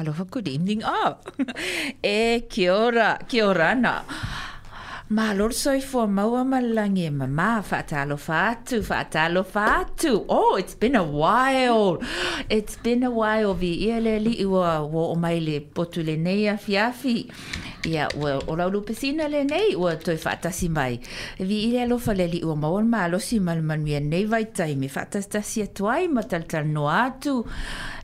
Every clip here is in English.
Talofa, good evening. Oh, e kia ora, kia ora na. Ma lor soi fo maua malangi e mama whaatalofa atu, whaatalofa atu. Oh, it's been a while. It's been a while vi ia le li ua wo o mai le potu le nei a fiafi. Ia, ua o lau lupe le nei, ua toi whaatasi mai. Vi ile alofa le li ua maua ma alosi malmanuia nei vai taimi, whaatastasi atuai ma taltal no atu.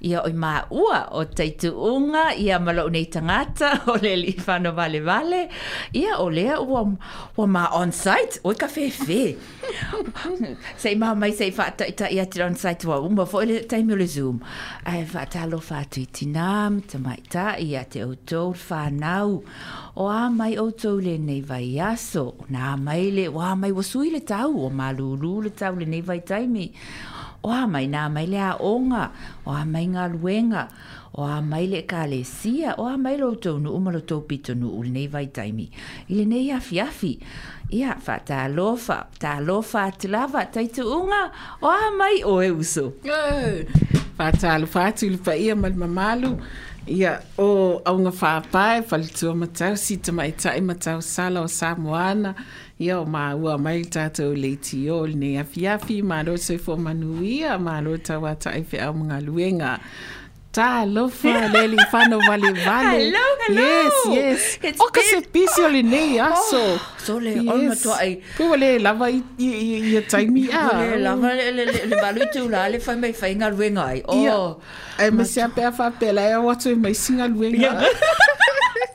Oi mā ua o teitu unga, ia malau nei tangata o le li whano vale vale, ia o lea ua, ua mā on site, oi ka whewhe. sei mā mai sei whata i ta ia tira on site wa umba, fo ele taimi o le Zoom. Ai whatalo whatu i tinam, ta mai ta ia te autou whanau. O a mai autou le nei vai aso, nā mai le, o a mai wasui le tau, o mā lulu le tau le nei vai taimi o a mai nā mai le a onga, o a mai ngā luenga, o a mai le ka le sia, o a mai lo tau nu umalo tau pito nu ule nei vai taimi. Ile nei afi afi, ia fa ta lofa, ta lofa te lava taitu unga, o a mai o e uso. Fa ta lofa atu ilu pa ia mal mamalu, ia o aunga fa pae, fa le tua matau, si tamai tai sala o sa moana, Ia o mā ua mai tātou leiti o ne afiafi mā ro se fo manuia mā ro tawa tai whi au mga luenga. Tā lofa leli whano vale vale. Hello, hello. Yes, yes. It's o ka se pisi o le nei aso. Oh, so le ona toa ai. Pua le lava i, i, i, i a taimi a. Le lava le le le le balu tu la le fai mai fai ngal wenga ai. Ia. Oh. Ai me se apea whapela e o atu e mai singa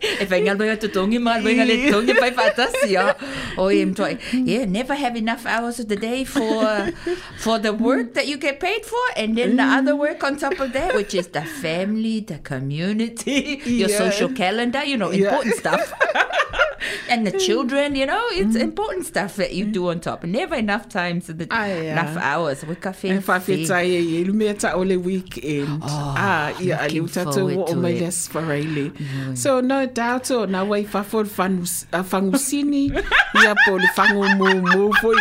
luenga. E fai ngal wenga tu tongi ma wenga le tongi fai fatasi ya. Oh, im toa. Yeah, never have enough hours of the day for for the work that you get paid for and then the other work on top of that which is the family, the community, your Yeah. social calendar, you know, Yeah. important stuff. and the mm. children, you know, it's mm. important stuff that you do on top. Never enough times in the ah, Ai, enough hours. We E fin whawhetai e i lu mea ta o weekend. Oh, ah, ia a looking liu tatou forward o to mai it. le sfareile. Mm. So no doubt oh, o na wai whafo whangusini uh, ia po le whangu mu mu foi.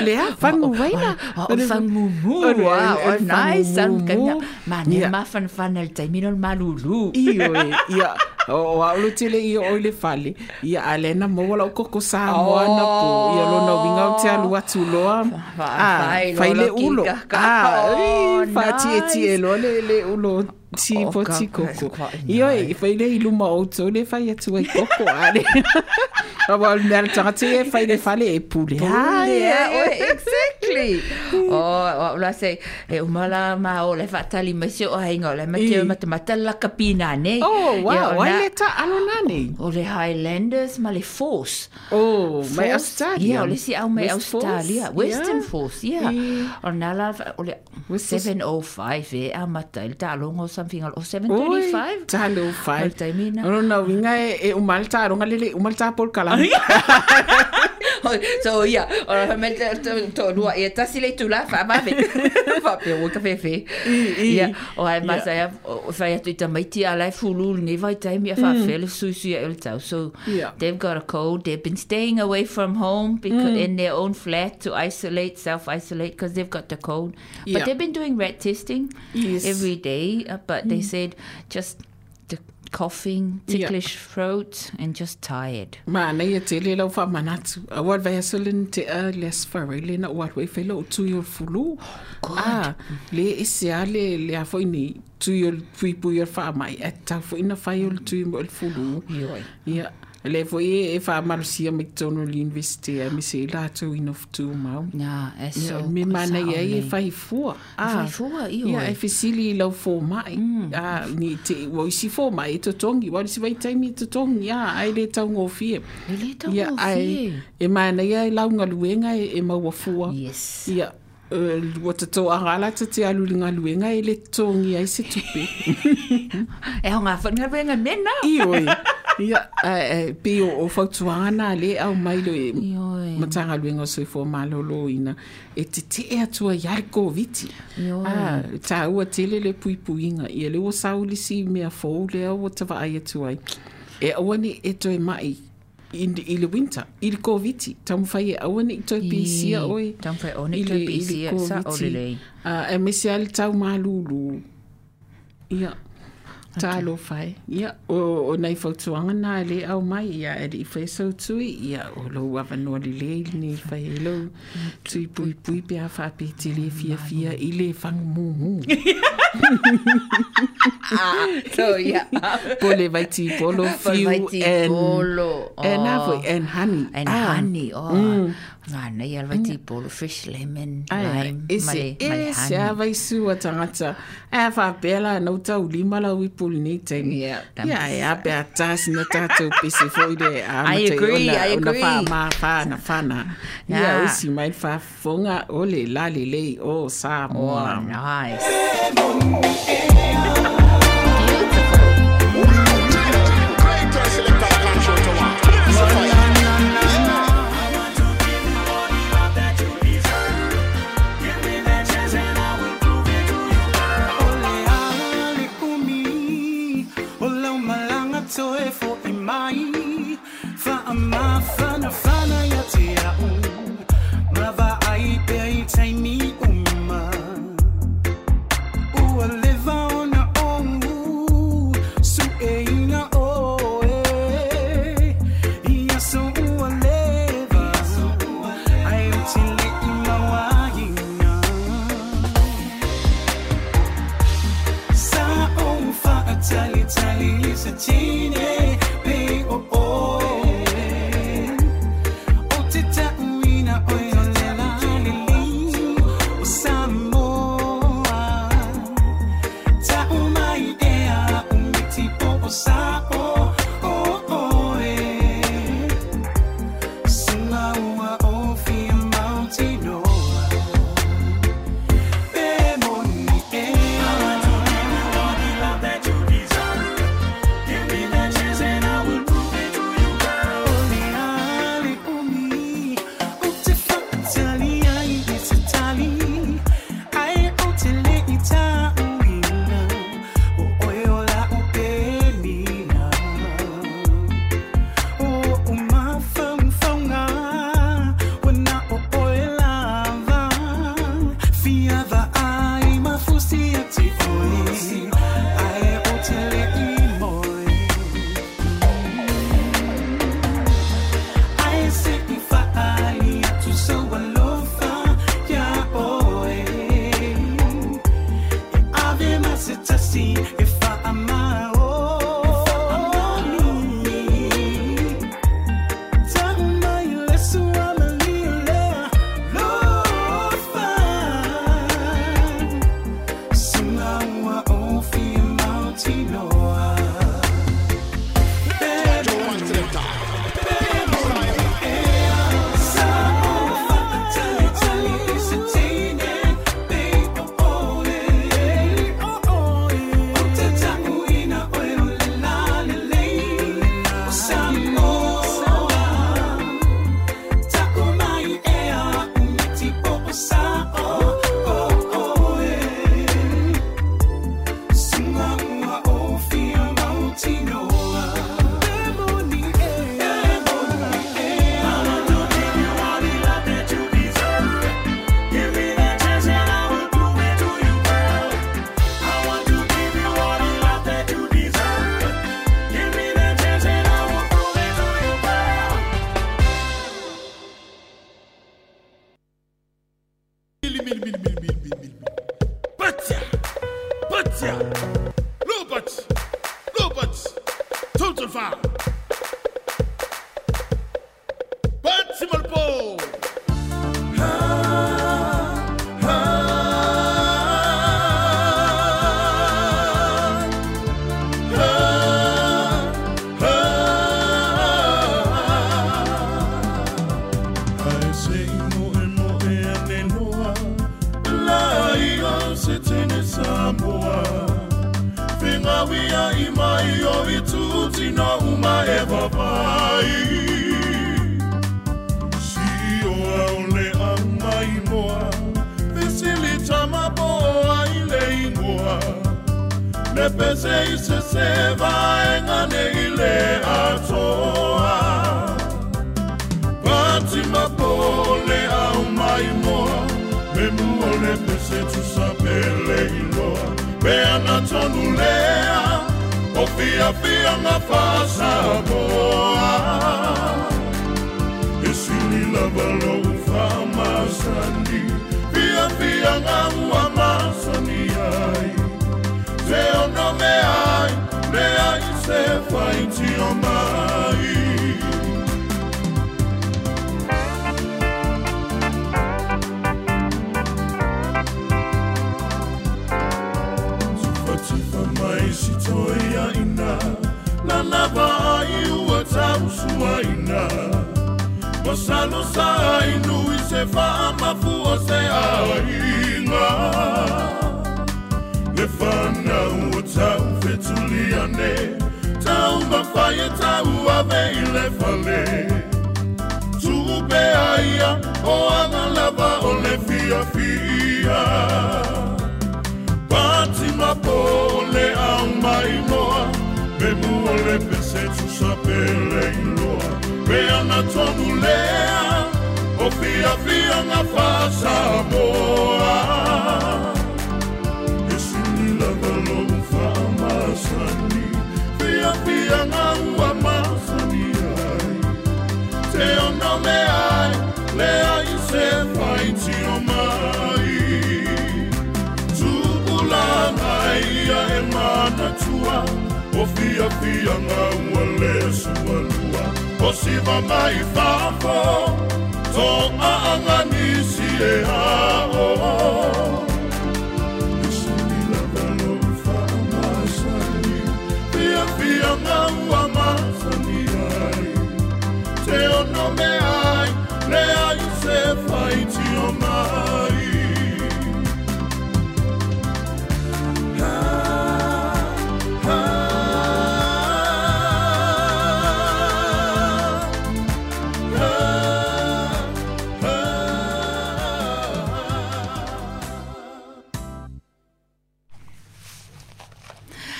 Lea whangu waina. Oh, mu mu. O Wow, o oh, le nice. mu kanya. mu. Ma ne Ia. ma fan fan el taimino malulu. E, ia. O aulu tele i o le fale. Ia alena mo wala o koko sa moa na po. Ia lona winga o te alu atu loa. fai fai le ulo. kaka. loa lo le ulo ti Oh, po ka- ti ka- koko. ka- Io e fai le iluma o to le fai atu ai koko ale. Le mea tanga te e fai le fale e pule. Ah, yeah, oh, exactly. oh, la se e ma o le fatali mai se o oh, ainga o le eh. mate I. o mate mata la kapina ne. Oh, Ia, wow. Eh, o Wai le ta alo nani. O le Highlanders ma le Force. Oh, mai Australia. Yeah, o le si au mai Australia. Western. Force, yeah. Eh. I- O na la, o le West Force. 705 e a mata il talongo something o Oi, 735. talo fai. Taimina. No, no, winga e, e umalta, ronga lele, umalta pol kalam. so ia, o la me to to lua e tasi le tula fa ma me. Fa pe o ka fe fe. i. Ia, o ai masa ia o fa ia tuita mai ti ala fulu ni vai taimi a fa fe le susu el tau. So Yeah. they've got a code. They've been staying away from home because mm. in their own flat to isolate, self isolate because they've got the code. But Yeah. they've been doing rat testing Yes. every day. Uh, but they mm. said just coughing, Yeah. ticklish throat, and just tired. Ma na ia te le lau wha manatu. A wat vai asolin te a les whare le na wat wai whaila o tui o fulu. Ah, le a le le a fwoi ni tui o pui pui o wha mai. E tau fwoi na whai o tui o fulu. Ioi. Ia. Le fwoi e e wha marusia McDonald University a mi se la tau ino fitu mau. Yeah, e Ia, so. me mana ia e saone. whai fua. Whai fua, ioi. Ia, e whisili i lau fō mai. Ah, ni te, wa isi fō mai e to tongi. Wa isi vai taimi e to tongi. Ia, ai le tau ngō fie. E le tau Ia, ngō ai, fie. e mana ia e lau ngaluenga e, e maua fua. Yes. Ia, uh, wa te tō angala te te alu ngaluenga e le tongi ai se tupe. E ho ngā whanga wenga mena. Ioi. Ia, e, pe o, o fautuanga nā le au mailo e Ioi. matanga luenga o soi fō malolo ina. E te te e atua iare kōwiti. Ioi. Ah, tā ua tele le pui puinga. Ia le o saulisi mea fōu le au o tawa ai atu ai. E awane e toi mai i, i le winter, i le kōwiti. Tamu whai e awane i toi pisia oi. Tam fai one I toi le- i le pisia sa o kōwiti. le lei. Ah, e mese ale tau malulu. Ia. Tālo whai. Ia, o, o nei whautuanga nā le au mai. Ia, e i whai sau tui. Ia, o lo awanua li le ni whai e lo. Mm. Tui pui pui pia whape te le fia fia i le whangu mū mū. Ah, so, yeah. Pole vai ti polo fiu and and Oh. and honey. And Ah, honey, oh. Mm. Ngā nei al vaiti polo, fresh lemon, Ai, lime, ese, male, male ese a honey. vai sua tangata. E a whapela nau tau lima lau i puli nei taimi. Yeah, Ia, e a pe a tasi na tātou pisi foi de a I matai agree, ona, I ona agree. wha ma wha na whana. Ia, Yeah. usi mai wha fonga o le lali lei o sa Oh, nice. 算了 salusai nui se fa mafu o se ainga. Le fana o tau fetuliane Tau mawhaia tau ave i le fale Tūpe aia o anga lava o le fia fia. Pati mapo le au mai moa Me mua le pese tu sapele i na tsomulea o fia fia na fasa boa esu ni la lo fa ma sani fia fia na wa ma te o no me le ai se fai ti mai. Tu pula mai ia e tua o fia fia na wa le O siva mai whafo Tō aanga nisi e hao.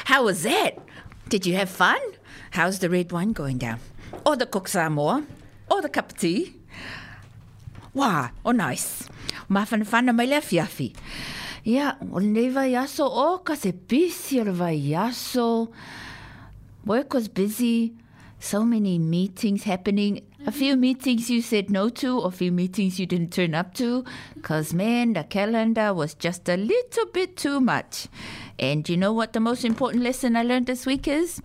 How was that? Did you have fun? How's the red wine going down? Or the cook Samoa? Or the cup of tea? Wā, o oh, nice. Mawhana whana mai lea fiafi. Ia, o nei vai aso o oh, ka se bisi o le vai aso. Work was busy. So many meetings happening. A few meetings you said no to, a few meetings you didn't turn up to. Because, man, the calendar was just a little bit too much. And you know what the most important lesson I learned this week is?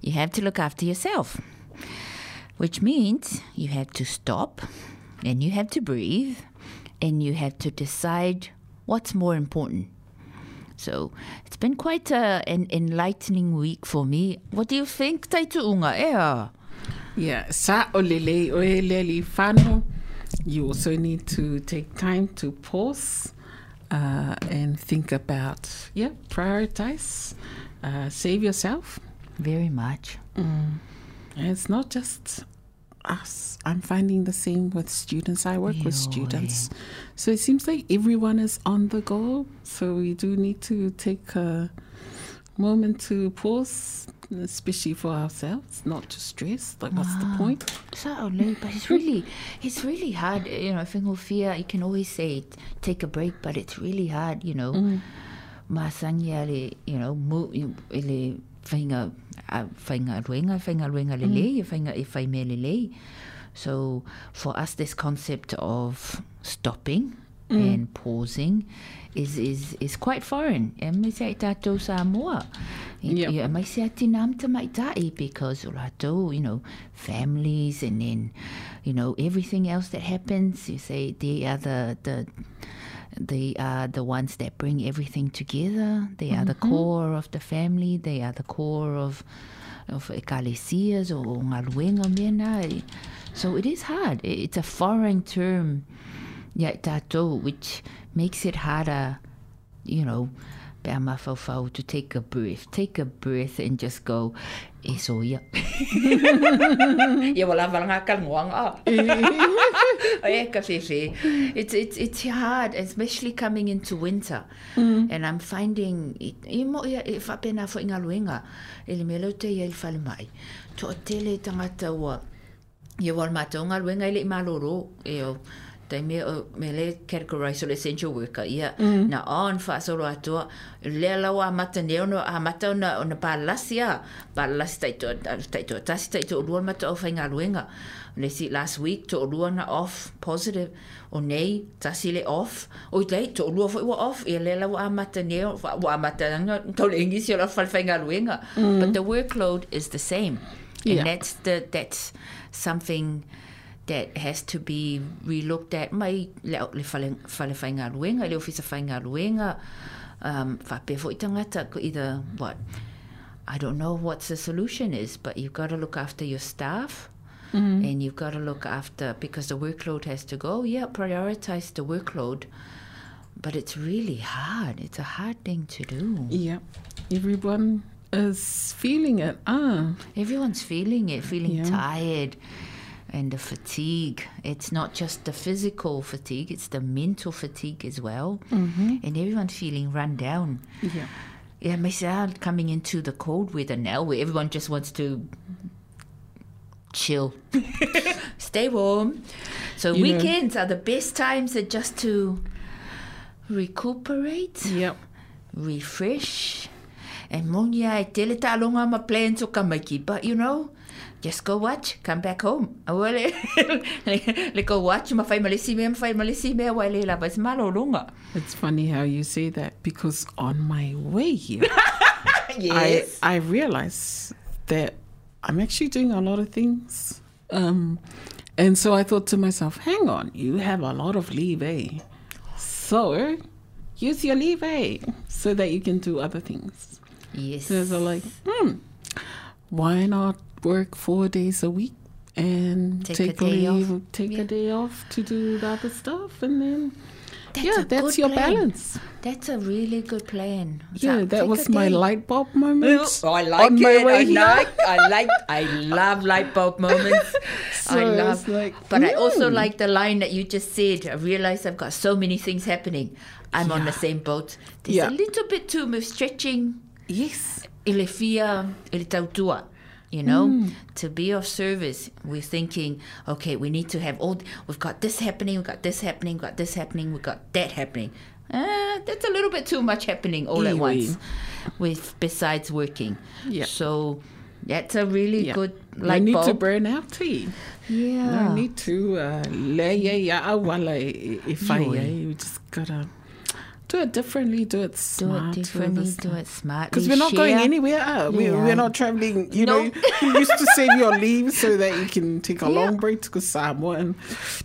You have to look after yourself. Which means you have to stop and you have to breathe and you have to decide what's more important. So it's been quite a, an enlightening week for me. What do you think, Taituunga? Yeah. Yeah, sa o lele o e leli whānau. You also need to take time to pause uh, and think about, yeah, prioritize, uh, save yourself. Very much. And it's not just us. I'm finding the same with students. I work with Yo, students. So it seems like everyone is on the go. So we do need to take a moment to pause, especially for ourselves, not to stress. Like, what's the point? So late, but it's really, it's really hard. You know, Fingal fear. You can always say take a break, but it's really hard. You know, mm. masanya le, you know, mu le whainga, a whainga ruenga, whainga ruenga le mm. le, whainga whai me le le. So for us, this concept of stopping Mm. and pausing is is is quite foreign. E se i tātou Samoa. Yep. Yeah, mai se ati nam te mai tai because o rātou, you know, families and then, you know, everything else that happens. You say they are the the they are the ones that bring everything together. They are the mm-hmm. core of the family. They are the core of of ekalesias or mena. So it is hard. It's a foreign term, yeah, tātou, which makes it harder, you know, pēr mawhauwhau to take a breath. Take a breath and just go, e so ia. Ia wala wala ngā kalngoanga. Oh, yeah. It's, it's, it's hard, especially coming into winter. Mm. And I'm finding, i i mo ia e whapena fo inga luenga, e le melo te ia i whale mai. To tele tangata ua, ia wal mātou ngā luenga i le i maloro, e o, tai me me le categorize o le essential worker ia mm-hmm. na on fa so ro atua le la wa mata ne ono a mata ona ona palasi a palasi tai to tai to tasi tai to ruan mata o fainga luenga le si last week to ruan off positive o nei tasi le off. O tai to ruan fo wa off ia le la wa mata ne wa mata nga to le ingisi la fa fainga luenga but mm. the workload is the same. And that's the that's something that has to be relooked at mai le le fale fale whainga luenga le ofisa luenga um whape fo i tangata ko either what I don't know what the solution is but you've got to look after your staff and you've got to look after because the workload has to go yeah prioritize the workload but it's really hard it's a hard thing to do Yeah. Everyone is feeling it. Ah. Everyone's feeling it, feeling Yeah. tired and the fatigue. It's not just the physical fatigue, it's the mental fatigue as well. Mm-hmm. And everyone's feeling run down. Yeah. Yeah, myself coming into the cold weather now where everyone just wants to chill, stay warm. So You know- weekends are the best times just to recuperate Yep. refresh. And monia e tele talonga ma plans o kamaki, but you know, just go watch, come back home. Awale, le, le go watch, ma fai malisi mea, ma fai malisi mea, wai le la vas malo longa. It's funny how you say that because on my way here, Yes. I I realized that I'm actually doing a lot of things. Um, and so I thought to myself, hang on, you have a lot of leave, eh? So use your leave, eh? So that you can do other things. Yes. So I was like, hmm, why not work four days a week and Take take, a day leave, off. take Yeah. a day off to do the other stuff, and then That's yeah, that's your plan. balance. That's a really good plan. Yeah, take that was my day. light bulb moment. Oh, I like on it. I here. like. I like. I love light bulb moments. So I love. like, but I also mm. like the line that you just said. I realize I've got so many things happening. I'm on the same boat. There's Yeah. a little bit too much stretching. Yes. Ele fia, ele tautua. You know, Mm. to be of service, we're thinking, okay, we need to have all. We've got this happening. We've got this happening. We've got this happening. We've got that happening. Uh, that's a little bit too much happening all at once. With besides working, Yeah. So that's a really Yeah. good no light need to burn out tea. yeah. No need to uh, lay ya awala if I Yoi. you just gotta do it differently, do it smart. do it differently. Do it smart. Because we're not going anywhere. Uh, we, Yeah. We're not traveling. You know, you used to save your leave so that you can take a Yeah. long break to go somewhere. And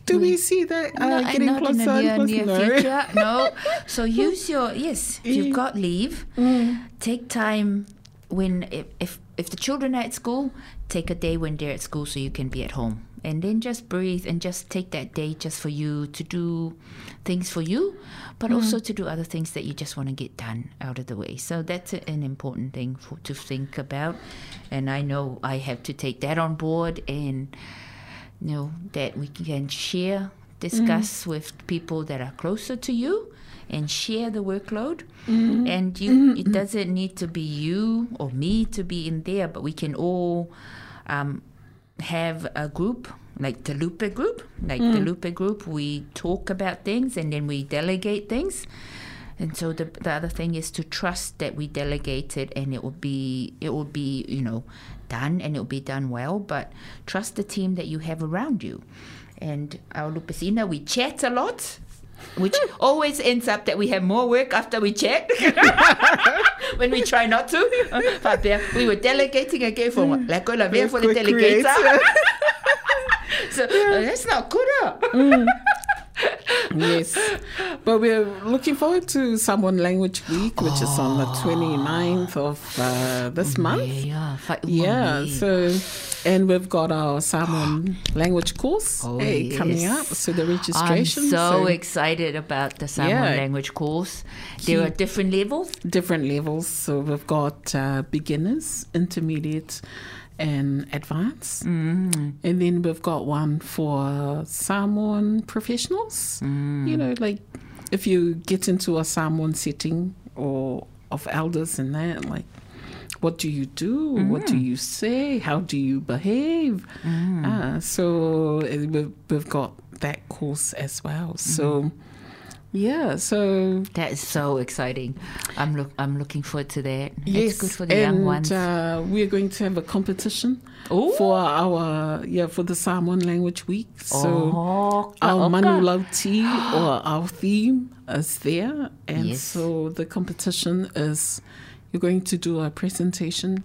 do we see that uh, No, getting closer in the and near, closer? No. future. No. So use your yes. If you've got leave, Mm. take time when if, if if the children are at school, take a day when they're at school so you can be at home. And then just breathe and just take that day just for you to do things for you, but hmm. also to do other things that you just want to get done out of the way. So that's a- an important thing for, to think about. And I know I have to take that on board and you know that we can share discuss mm. with people that are closer to you and share the workload. Mm-hmm. And you mm-hmm. it doesn't need to be you or me to be in there but we can all um, have a group like the Lupe group. Like the Lupe group. We talk about things and then we delegate things. And so the, the other thing is to trust that we delegate it and it will be it will be you know done and it will be done well. But trust the team that you have around you. And our Lupe Sina we chat a lot which always ends up that we have more work after we chat. When we try not to. But we were delegating again for like la for the delegator so uh, that's not good uh. yes. But we're looking forward to Samoan Language Week, which is on the 29th of uh, this month. yeah Yeah, so and we've got our Samoan language course Oh, eh, coming up. So the registration, I'm so, excited about the Samoan Yeah. language course. There are different levels. different levels. So we've got uh, beginners, intermediate, and advance. Mm. and then we've got one for Samoan professionals. Mm. You know, like if you get into a Samoan setting or of elders and that, like. What do you do? What Mm. do you say? How do you behave? Ah, so uh, we've, we've got that course as well. So, Mm-hmm. Yeah, so That is so exciting. I'm look. I'm looking forward to that. Yes, it's good for the and young ones. Uh, we're going to have a competition Ooh. for our yeah for the Samoan Language Week. So Oh, our oka. Manu Lauti or our theme is there, and Yes. so the competition is you're going to do a presentation.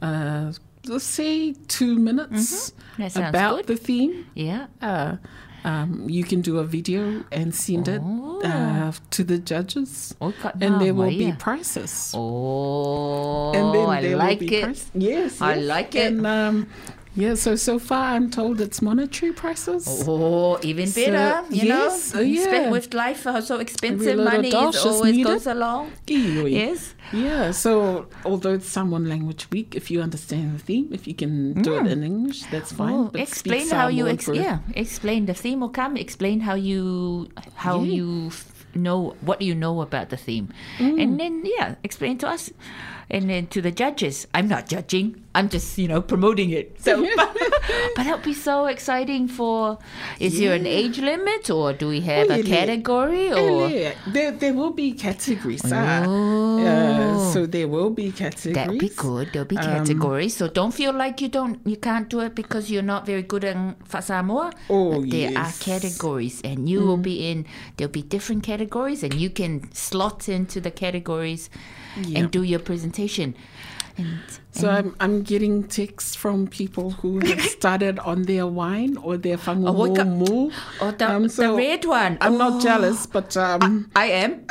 Uh, let's say two minutes Mm-hmm. About good. the theme. yeah. Uh, um, you can do a video and send it uh, to the judges, Oh, and there will be prizes Oh, and then I like it. price- Yes, I like it. And um, yeah, so so far I'm told it's monetary prices. Oh, even So, better. you yes, know, oh, yeah. with life uh, so expensive, money is always needed. goes along. Kiwi. Yes. Yeah. So although it's Samoan Language Week, if you understand the theme, if you can do it in English, that's fine. Oh, but explain how you ex- yeah explain the theme will come explain how you how Yeah. you f- know what you know about the theme Mm. and then yeah explain to us and then to the judges i'm not judging i'm just you know promoting it so but that'll be so exciting for is there an age limit or do we have Oh, a yeah, yeah. category Oh, or yeah, there there will be categories. ah. Uh, so there will be categories. That'll be good. There'll be Um, categories. so don't feel like you don't, you can't do it because you're not very good in Samoa. Oh, But there are categories, and you will be in. There'll be different categories, and you can slot into the categories and do your presentation. And, So I'm I'm getting texts from people who have started on their wine or their Oh, what ka- fangumu. oh, the, the red one. I'm Oh, not jealous, but um, I am.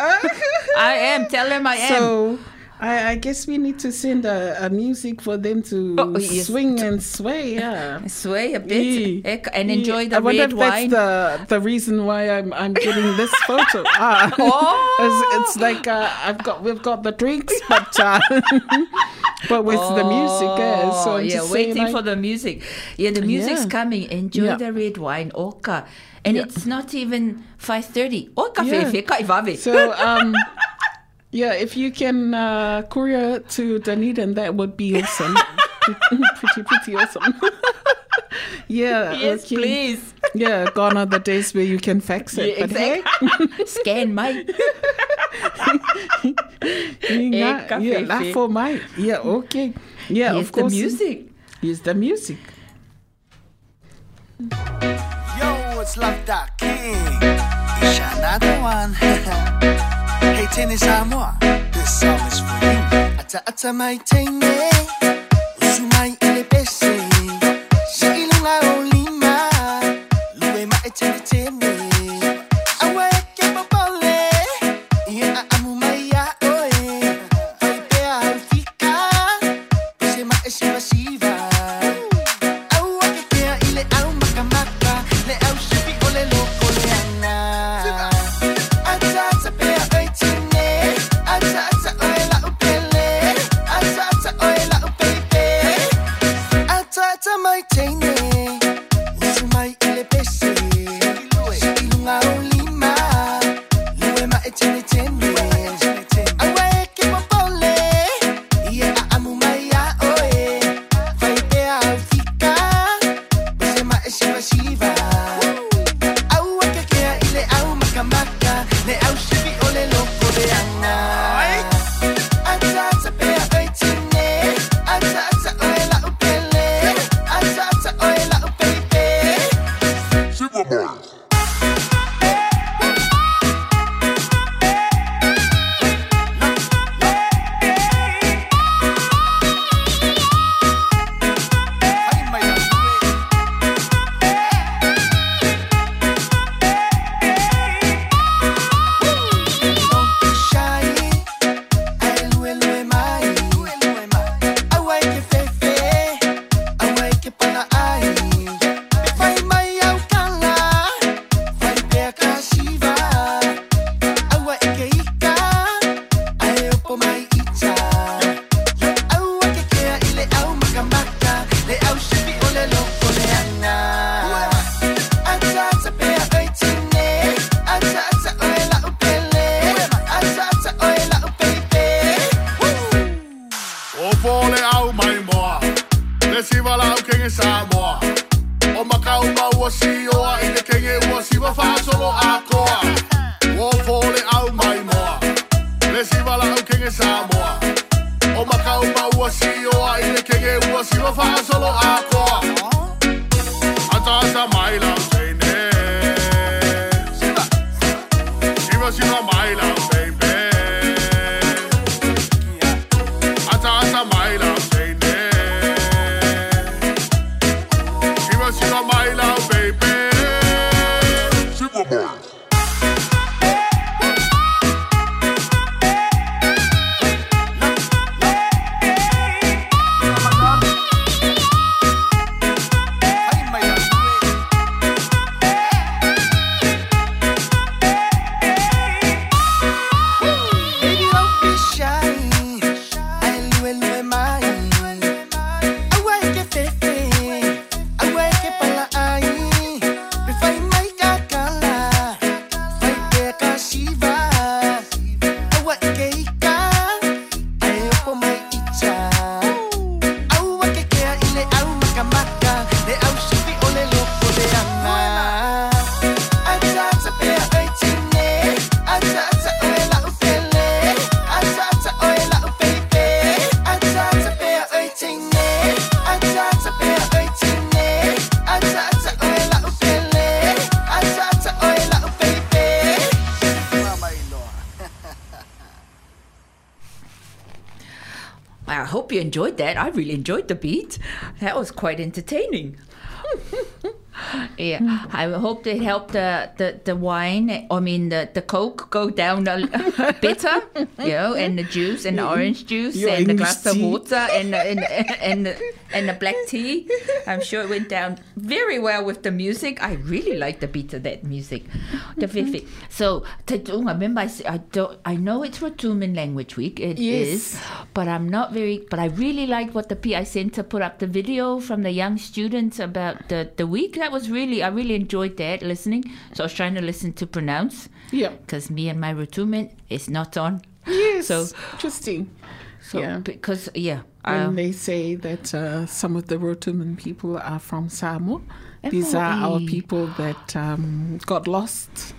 I am. Tell them I am. so I, I guess we need to send a, a music for them to Oh, yes. swing and sway. Yeah. Sway a bit Yeah. eh, and Yeah. enjoy I the wonder red if that's wine. the the reason why I'm I'm getting this photo. Ah, Oh. it's, it's like uh, I've got we've got the drinks, but uh, but with the music, yeah. So Oh, I'm yeah, just waiting like, for the music. Yeah, the music's Yeah. coming. Enjoy Yeah. the red wine, oka. And it's not even 5.30. Oka Yeah. fefe, kai vave. So um, yeah, if you can uh, courier to Dunedin, that would be awesome. pretty pretty awesome. yeah. yes, okay. please. Yeah, gone are the days where you can fax it. Yeah, but hey, Scan my. yeah, yeah, fefe. laugh for my. Yeah, okay. Yeah, Here's of the course. music. Here's the music. Yo, it's Love Dot King. Shot another one. Hey, Tennis Samoa. This song is for you. Ata ata mai tene. Usumai Le siwa la au kenge sa moa O makau ma ua si oa I le kenge ua siwa wha solo a koa O pole au mai moa Le siwa la au kenge sa O makau ma si oa I le kenge ua siwa wha hope you enjoyed that. I really enjoyed the beat. That was quite entertaining. yeah, I hope they helped the, the, the wine, I mean, the, the Coke go down a better, you know, and the juice and the orange juice Your and the English glass of water and, and, and, the, and the black tea. I'm sure it went down very well with the music. I really like the beat of that music. The Fifi. So, Tunga, remember, I, I, don't, I know it's Rotuman Language Week. It is, Yes. but I'm not very. But I really like what the PI Center put up the video from the young students about the, the week. That was really, I really enjoyed that listening. So I was trying to listen to pronounce Yeah. because me and my Rotuman is not on. Yes. So- interesting. So Yeah. because yeah, When um, they say that uh, some of the Rotuman people are from Samoa, these are our people that um, got lost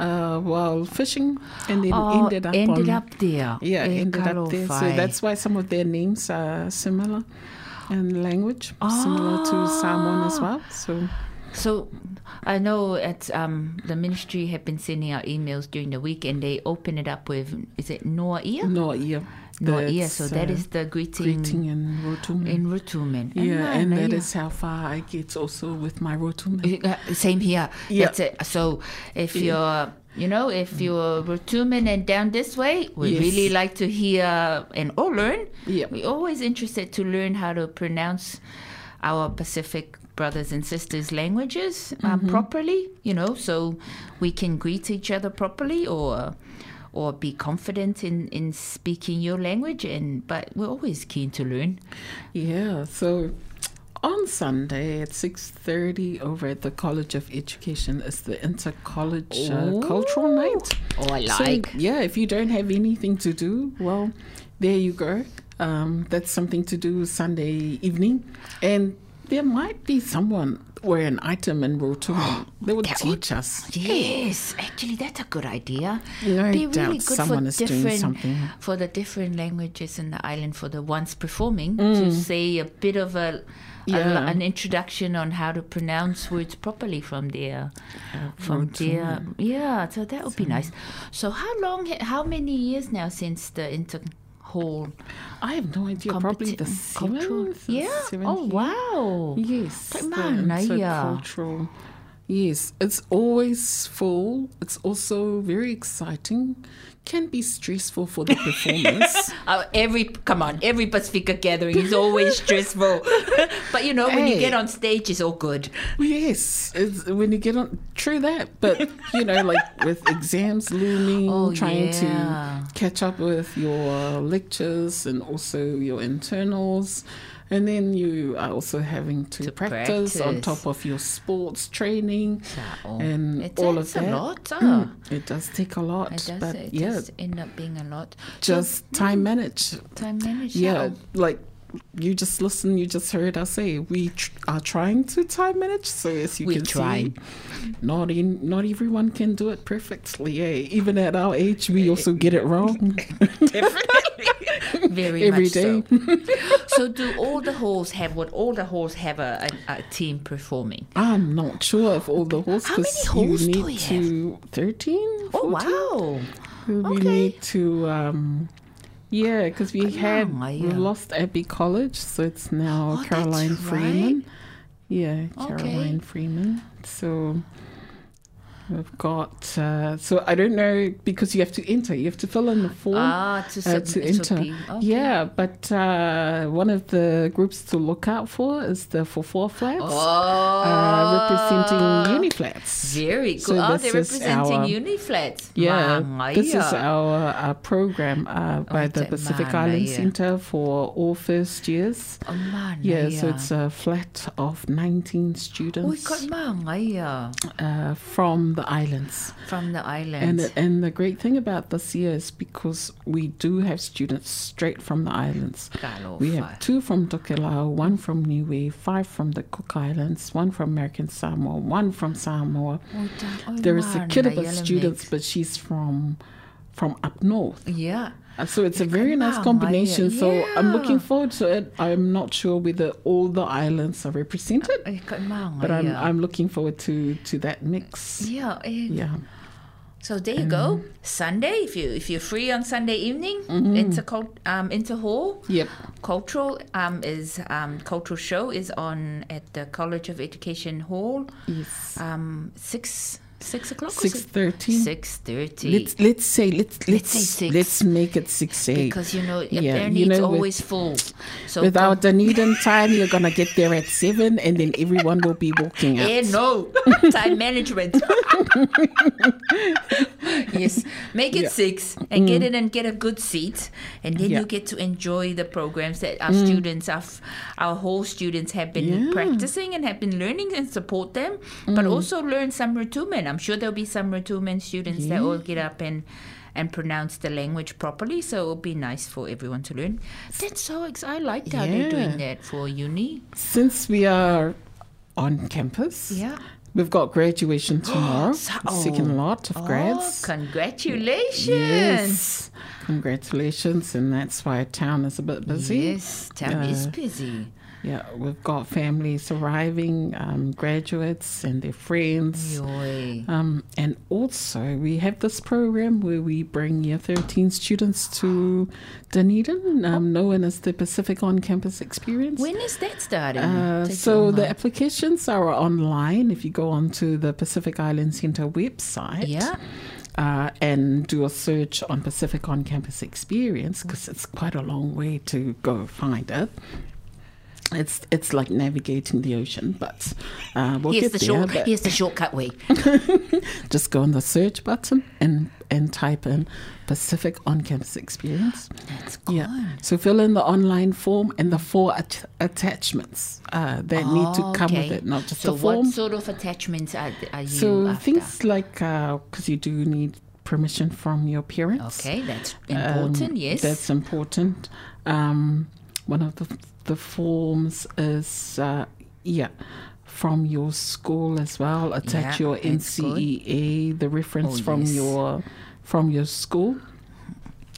uh, while fishing and then oh, ended up ended on, up there. yeah ended up there. So that's why some of their names are similar in language, similar to Samoan as well. So So I know at um, the ministry have been sending out emails during the week, and they open it up with is it Noa Ia? no, yeah, Noa Ia. So that uh, is the greeting, greeting in Rotuman. in Rotuman. yeah, and that yeah. is how far I get also with my Rotuman. Uh, Same here. Yeah. That's it. So if you're, you know, if you're Rotuman and down this way, we Yes. really like to hear and or learn. Yeah. We're always interested to learn how to pronounce our Pacific brothers and sisters' languages uh, Mm-hmm. properly. You know, so we can greet each other properly or. Or be confident in, in speaking your language, and but we're always keen to learn. Yeah, so on Sunday at 6.30 over at the College of Education is the Inter-College uh, Cultural Night. Oh, I So, like. yeah, if you don't have anything to do, well, there you go. Um, that's something to do Sunday evening. And there might be someone or an item in Rotuman they would That would- teach us. Yes, actually, that's a good idea. No Be doubt really good someone for is doing something. for the different languages in the island for the ones performing to Mm. say a bit of a, a an introduction on how to pronounce words properly from their from there, yeah. So that would be nice. So how long? How many years now since the inter hall I have no idea. Probably the competi- seventh. Yeah. seventh Oh wow. Yes, Kijk the intercultural. Yes, it's always full. It's also very exciting. Can be stressful for the performers. Uh, every come on, every Pacifica gathering is always stressful. but you know, when you get on stage, it's all good. yes, it's, when you get on, true that. But you know, like with exams looming, Oh, trying yeah. to catch up with your lectures and also your internals. And then you are also having to, To practice, on top of your sports training oh. and It all of that. lot, ah. Mm, it does take a lot, It does. but it yeah, end up being a lot. So, just time manage. time management. Yeah, like you just listen. You just heard us say we tr- are trying to time manage. So as you We can try. see, not in not everyone can do it perfectly. Yeah, even at our age, we also get it wrong very every much day. So. so, do all the halls have what? All the halls have a, a, a team performing. I'm not sure if all the halls How many halls you do we to thirteen. Oh wow! We Okay. need to, um, yeah, because we had we yeah. lost Abbey College, so it's now Oh, Caroline Freeman. Yeah, Okay. Caroline Freeman. So we've got. Uh, so I don't know because you have to enter. You have to fill in the form. Ah, to, uh, to enter. okay. Yeah, but uh, one of the groups to look out for is the for four flats, Oh, uh, representing Uniflats. Very good. So oh, they're representing our- Uniflats. Yeah, this is our, our program uh, by Oh, the Pacific Island. Centre for all first years. Oh, Yeah, so it's a flat of 19 Oh, students uh, from the islands. from the islands. and and the great thing about this year is because we do have students straight from the islands. We have two from Tokelau, one from Niue, five from the Cook Islands, one from American Samoa, one from Samoa. There is a kid of yellow students, but she's from from up north. Yeah. So it's a very nice combination. Maya. So I'm looking forward to it. I'm not sure whether all the islands are represented, Eh, mangaya. but I'm I'm looking forward to to that mix. Yeah, eh, Yeah. So there you go. Sunday, if you if you're free on Sunday evening, into cult, um into hall. Yep. Cultural um is um cultural show is on at the College of Education Hall. Yes. Um six six o'clock. Six thirty. Six thirty. Let's let's say let's let's Let's say six. let's make it six eight. because you know Yeah, apparently you know, it's with- always full. So With our come- Dunedin time, you're gonna get there at seven, and then everyone will be walking out. Eh, no time management. yes, make it Yeah. six and get in and get a good seat, and then Yeah. Mm. you get to enjoy the programs that our students, our, our whole students have been Yeah. Mm. practicing and have been learning and support them, but also learn some Rotuman. I'm sure there'll be some Rotuman students that will get up and and pronounce the language properly. So it'll be nice for everyone to learn. That's so exciting. I liked how they're doing that for uni. Since we are on campus, Yeah. we've got graduation tomorrow. So- Second lot of Oh, grads. congratulations. Yes. Congratulations, and that's why town is a bit busy. Yes, town is Uh, busy. Yeah, we've got families arriving, um, graduates and their friends. Um, and also, we have this program where we bring year 13 students to Dunedin, um, known as the Pacific On Campus Experience. When is that starting? Uh, so the applications are online if you go onto the Pacific Island Centre website. Yeah. Uh, and do a search on Pacific On Campus Experience because it's quite a long way to go find it. It's it's like navigating the ocean, but uh, we'll here's get the there. short. but Here's the shortcut way. just go on the search button and and type in Pacific On Campus Experience. That's good. Yeah. So fill in the online form and the four at- attachments uh, that need to come with it, not just so the form. So what sort of attachments are, are you so after? things like because you do need permission from your parents. Okay, that's Um, important. yes. That's important. Um, one of the, the forms is, uh, yeah, from your school as well. Attach Yeah, your that's good. NCEA, the reference Oh, from yes. your from your school.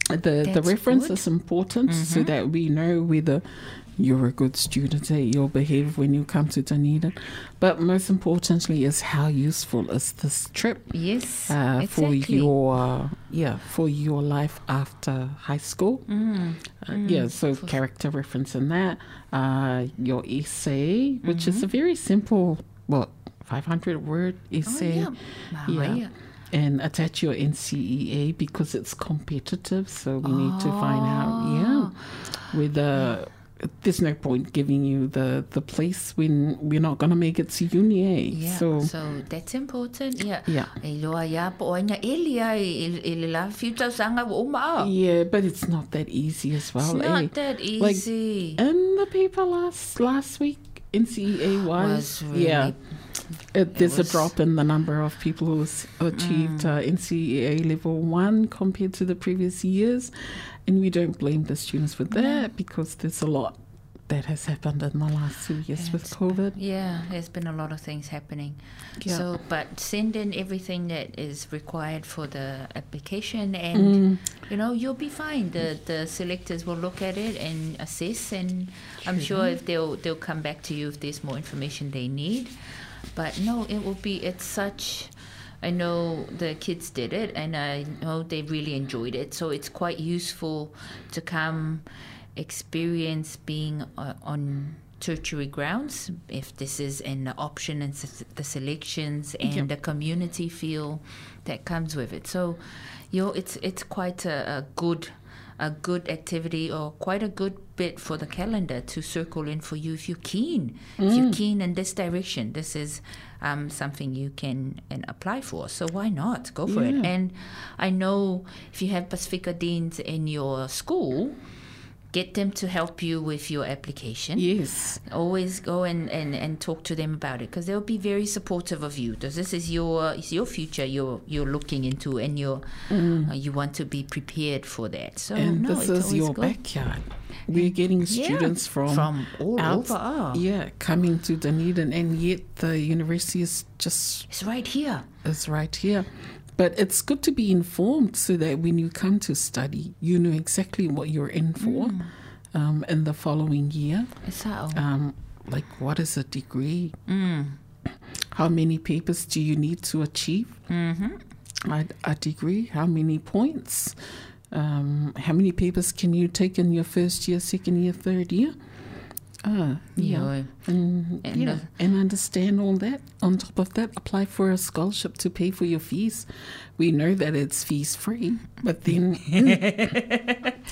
The the reference good. Mm-hmm. is important so that we know whether you're a good student, that you'll behave when you come to Dunedin. But most importantly is how useful is this trip? yes. uh, for your yeah for your life after high school. Mm. Uh, yeah, so character reference in that. Uh, your essay, which is a very simple, what five hundred word essay. Mm-hmm. Oh, yeah. yeah. And attach your NCEA because it's competitive, so we need to find out, yeah, whether there's no point giving you the, the place when we're not going to make it to uni. eh? Yeah, So, so, that's important. Yeah. Yeah. E loa ia po oina elia la fiuta sanga o. Yeah, but it's not that easy as well. It's eh? not that Like, easy. and the paper last last week NCEA wise, Was really- yeah, it, there's was- a drop in the number of people who achieved uh, NCEA level one compared to the previous years, and we don't blame the students for that because there's a lot that has happened in the last two years with COVID. Yeah, there's been a lot of things happening. Yeah. So, but send in everything that is required for the application, and Mm. you know you'll be fine. The the selectors will look at it and assess, and I'm sure if they'll they'll come back to you if there's more information they need. But no, it will be. It's such. I know the kids did it, and I know they really enjoyed it. So it's quite useful to come experience being uh, on tertiary grounds if this is an option and the selections and Yep. the community feel that comes with it so you know it's it's quite a, a good a good activity or quite a good bit for the calendar to circle in for you if you're keen. If you're keen in this direction this is um, something you can and apply for. So why not? Go for it. And i know if you have pacifica deans in your school get them to help you with your application Yes, always go and, and, and talk to them about it because they'll be very supportive of you because this is your it's your future you're you're looking into and you're uh, you want to be prepared for that so Mm. and no, this is your good. backyard. We're getting Yeah, students from from all out- over ah. Yeah, coming to Dunedin, and yet the university is just it's right here is right here. But it's good to be informed so that when you come to study, you know exactly what you're in for Mm. um, in the following year. how Um, like, what is a degree? How many papers do you need to achieve? Mm-hmm. I, I degree, how many points, um, how many papers can you take in your first year, second year, third year? Ah, yeah. Yeah. And, And, yeah, uh, and understand all that. On top of that, apply for a scholarship to pay for your fees. We know that it's fees free, but then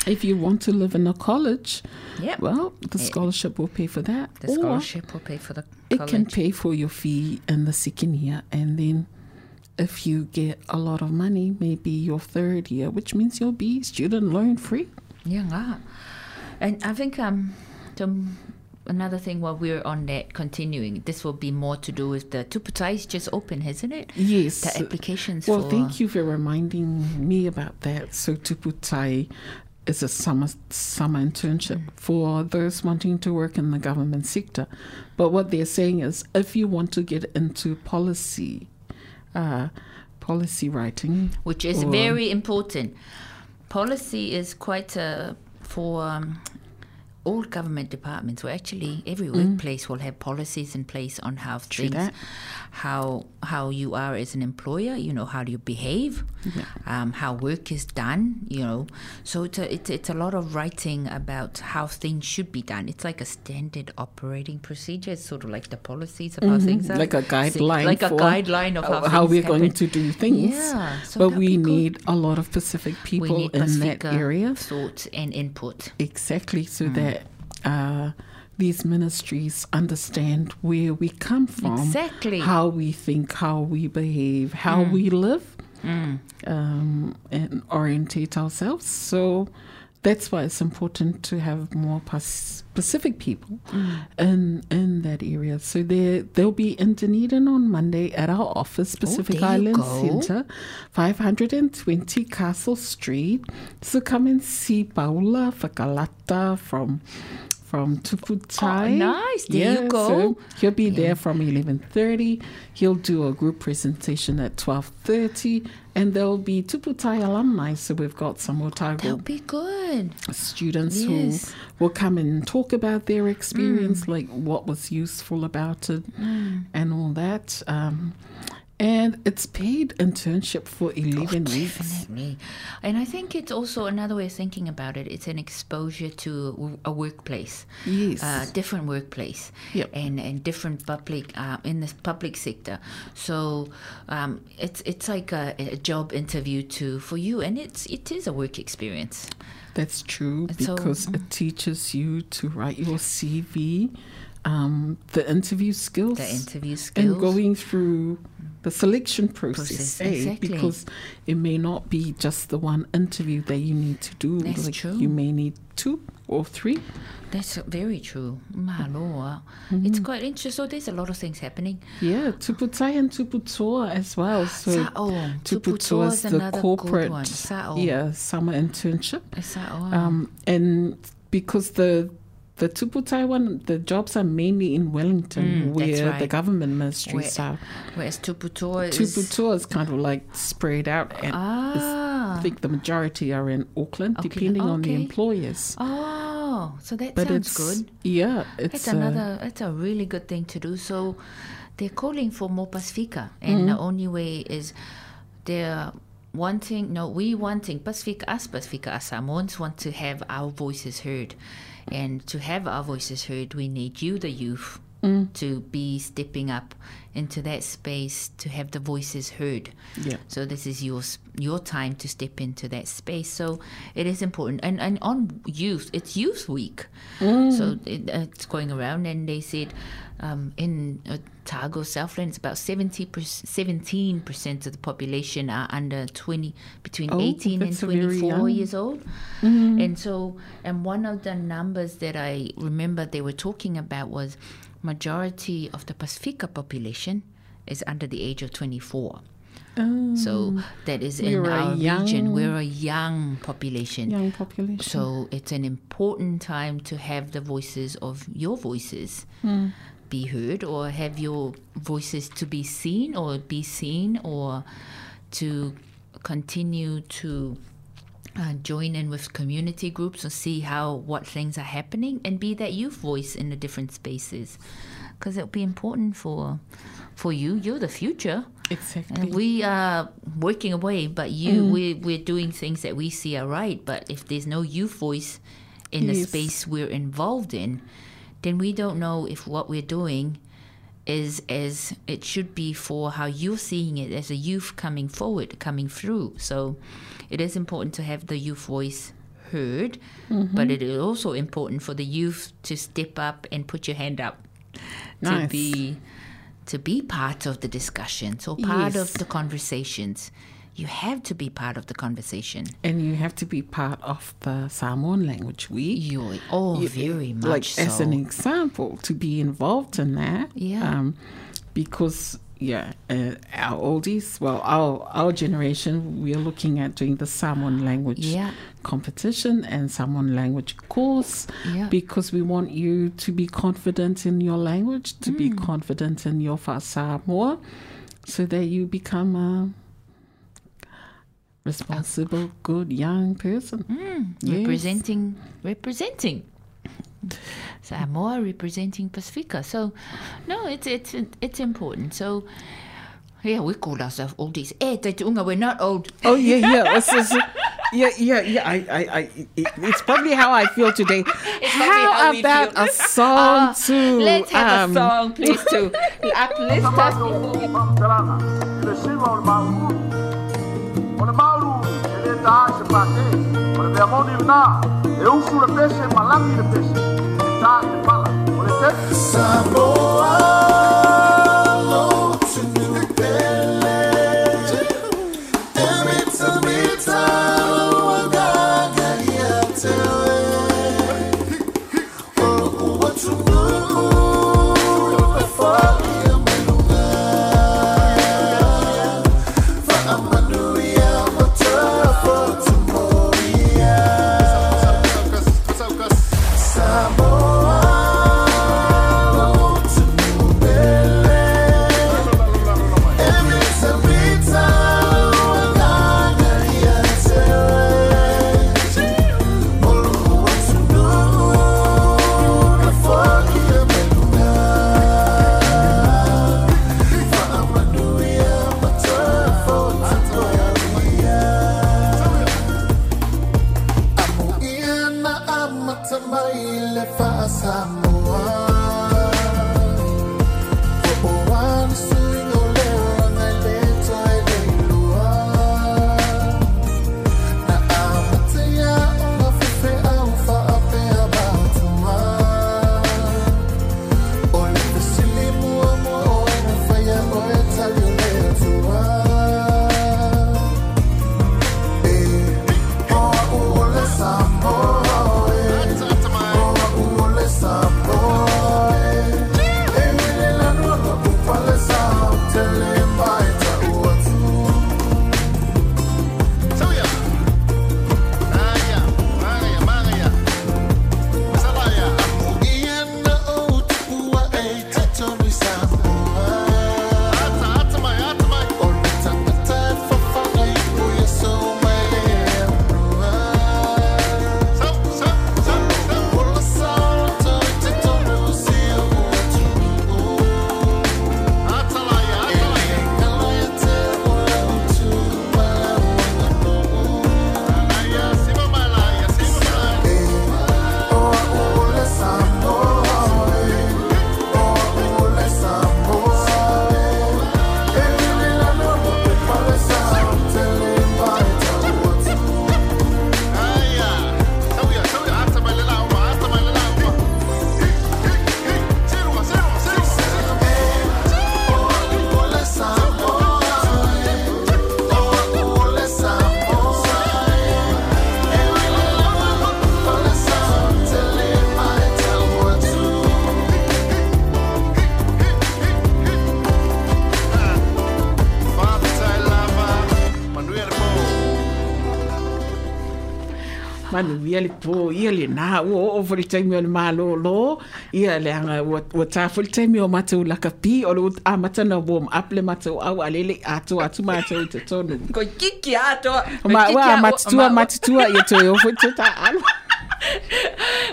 if you want to live in a college, Yeah. well, the scholarship will pay for that. the scholarship will pay for the it can pay for your fee in the second year, and then if you get a lot of money, maybe your third year, which means you'll be student loan free. Yeah. And I think um, the, another thing while we're on that, continuing, this will be more to do with the Tuputai is just open, isn't it? Yes. The applications Well, for. thank you for reminding me about that. So Tuputai is a summer summer internship for those wanting to work in the government sector. But what they're saying is, if you want to get into policy, uh, policy writing, which is or- very important. Policy is quite a, for um, all government departments, or actually every workplace will have policies in place on how Mm. Things, how how you are as an employer. You know how do you behave, um, how work is done. You know, so it's a, it's it's a lot of writing about how things should be done. It's like a standard operating procedure. It's sort of like the policies of how things are, Mm-hmm. like a guideline, like a guideline of how, how we're going to do things. Yeah, so but we good. need a lot of Pacific people in that area. thought and input. Exactly, so Hmm. that uh, these ministries understand where we come from, Exactly. How we think, how we behave, how we live, um, and orientate ourselves. So that's why it's important to have more specific people Hmm. in in that area. So they they'll be in Dunedin on Monday at our office, Pacific Oh, Island. Centre, 520 Castle Street. So come and see Paula Fakalata from from Tuputai. Oh, nice. There you go. So he'll be there from 11:30. He'll do a group presentation at 12:30 and there'll be Tuputai alumni. So we've got some That'll be good. students Yes. Mm. who will come and talk about their experience, like what was useful about it and all that. Um, and it's paid internship for 11 weeks. Definitely. And I think it's also another way of thinking about it. It's an exposure to a workplace. Yes. Uh, different workplace. Yep. And, and different public, uh, in the public sector. So um, it's it's like a, a job interview too for you. And it's it is a work experience. That's true So- because it teaches you to write your CV, um, the interview skills, The interview skills. and going through the selection process. Process, eh? exactly. Because it may not be just the one interview that you need to do. That's like true. You may need two or three. That's very true. Mahaloa. Mm-hmm. It's quite interesting. So there's a lot of things happening. Yeah, Tuputai and Tuputoa as well. So Sa'o. Tuputoa is the corporate one. Yeah summer internship. Um, and because the the Tuputai one, the jobs are mainly in Wellington, Mm, where the right. government ministries Where- are. Whereas Tuputoa is... Tuputoa is kind of like spread out, and is- Ah. I think the majority are in Auckland, Okay, depending on the okay. employers. Oh, so that But sounds it's good. yeah, it's That's uh, another. That's a really good thing to do. So they're calling for more Pacifica, and the only way is they're wanting. No, we wanting Pacifica. Us Pacifica, us Samoans want to have our voices heard, and to have our voices heard, we need you, the youth. Mm. To be stepping up into that space to have the voices heard. Yeah. So this is your your time to step into that space. So it is important. And and on youth, it's Youth Week. So it, it's going around, and they said um, in Otago, Southland, it's about 70 17 percent of the population are under twenty between Oh, eighteen and that's a very twenty four years old. And so, and one of the numbers that I remember they were talking about was majority of the Pacifica population is under the age of 24. So oh. that is in We're our young- region. We're a young population. young population. So it's an important time to have the voices of your voices hmm. be heard or have your voices to be seen or be seen or to continue to uh, join in with community groups and see how what things are happening and be that youth voice in the different spaces because it'll be important for for you you're the future Exactly. And we are working away, but you, we, we're doing things that we see are right. But if there's no youth voice in the space we're involved in, then we don't know if what we're doing is as it should be for how you're seeing it as a youth coming forward, coming through. So it is important to have the youth voice heard, but it is also important for the youth to step up and put your hand up to Nice. be to be part of the discussions or part Yes. of the conversations. You have to be part of the conversation. and you have to be part of the Samoan Language Week. You oh, You- very much like so. as an example to be involved in that Yeah. um, because yeah uh, our oldies well our our generation we're looking at doing the Samoan language Yeah. competition and Samoan language course Yeah. because we want you to be confident in your language to be Mm. confident in your Samoa so that you become a responsible good young person Yes. representing representing Samoa representing Pacifica. So no, it's it's it's important. So yeah, we call ourselves oldies. Eh, te unga, we're not old. Oh yeah, yeah. It's just- yeah, yeah, yeah. I, I, I. It, it's probably how I feel today. probably how, how about a song too? Ah, Let's have um, a song, please, to uplift us before we Talanga, le sima o le mauru. O le mauru, e le ta se pate. O le mea moni na, e usu le pese, malangi le pese. E ta se pala, o le po ia le na o o fori taimi o le malo lo ia le o o ta fori taimi o matou la kapi o le a matana warm up le matou au alele atu atu matou te tonu. Ko kiki ato. Ma wa matutua matutua ia toi o fori te ta alu.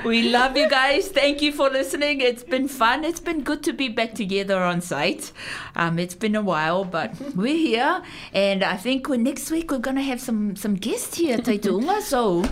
we love you guys. Thank you for listening. It's been fun. It's been good to be back together on site. Um, it's been a while, but we're here, and I think next week we're gonna have some some guests here, Taitunga. So.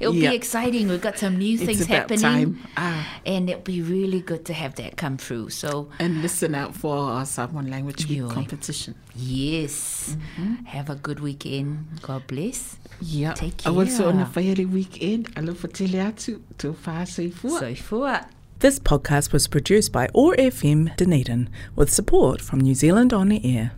It'll Yeah. be exciting. We've got some new things it's about happening, time. Ah, and it'll be really good to have that come through. So, and listen out for our Samoan language week competition. yes, have a good weekend. God bless. Yeah. Take I also on a care. whaiari weekend. Alo for tele atu to whāseifua. So, for This podcast was produced by OAR FM Dunedin with support from New Zealand On the Air.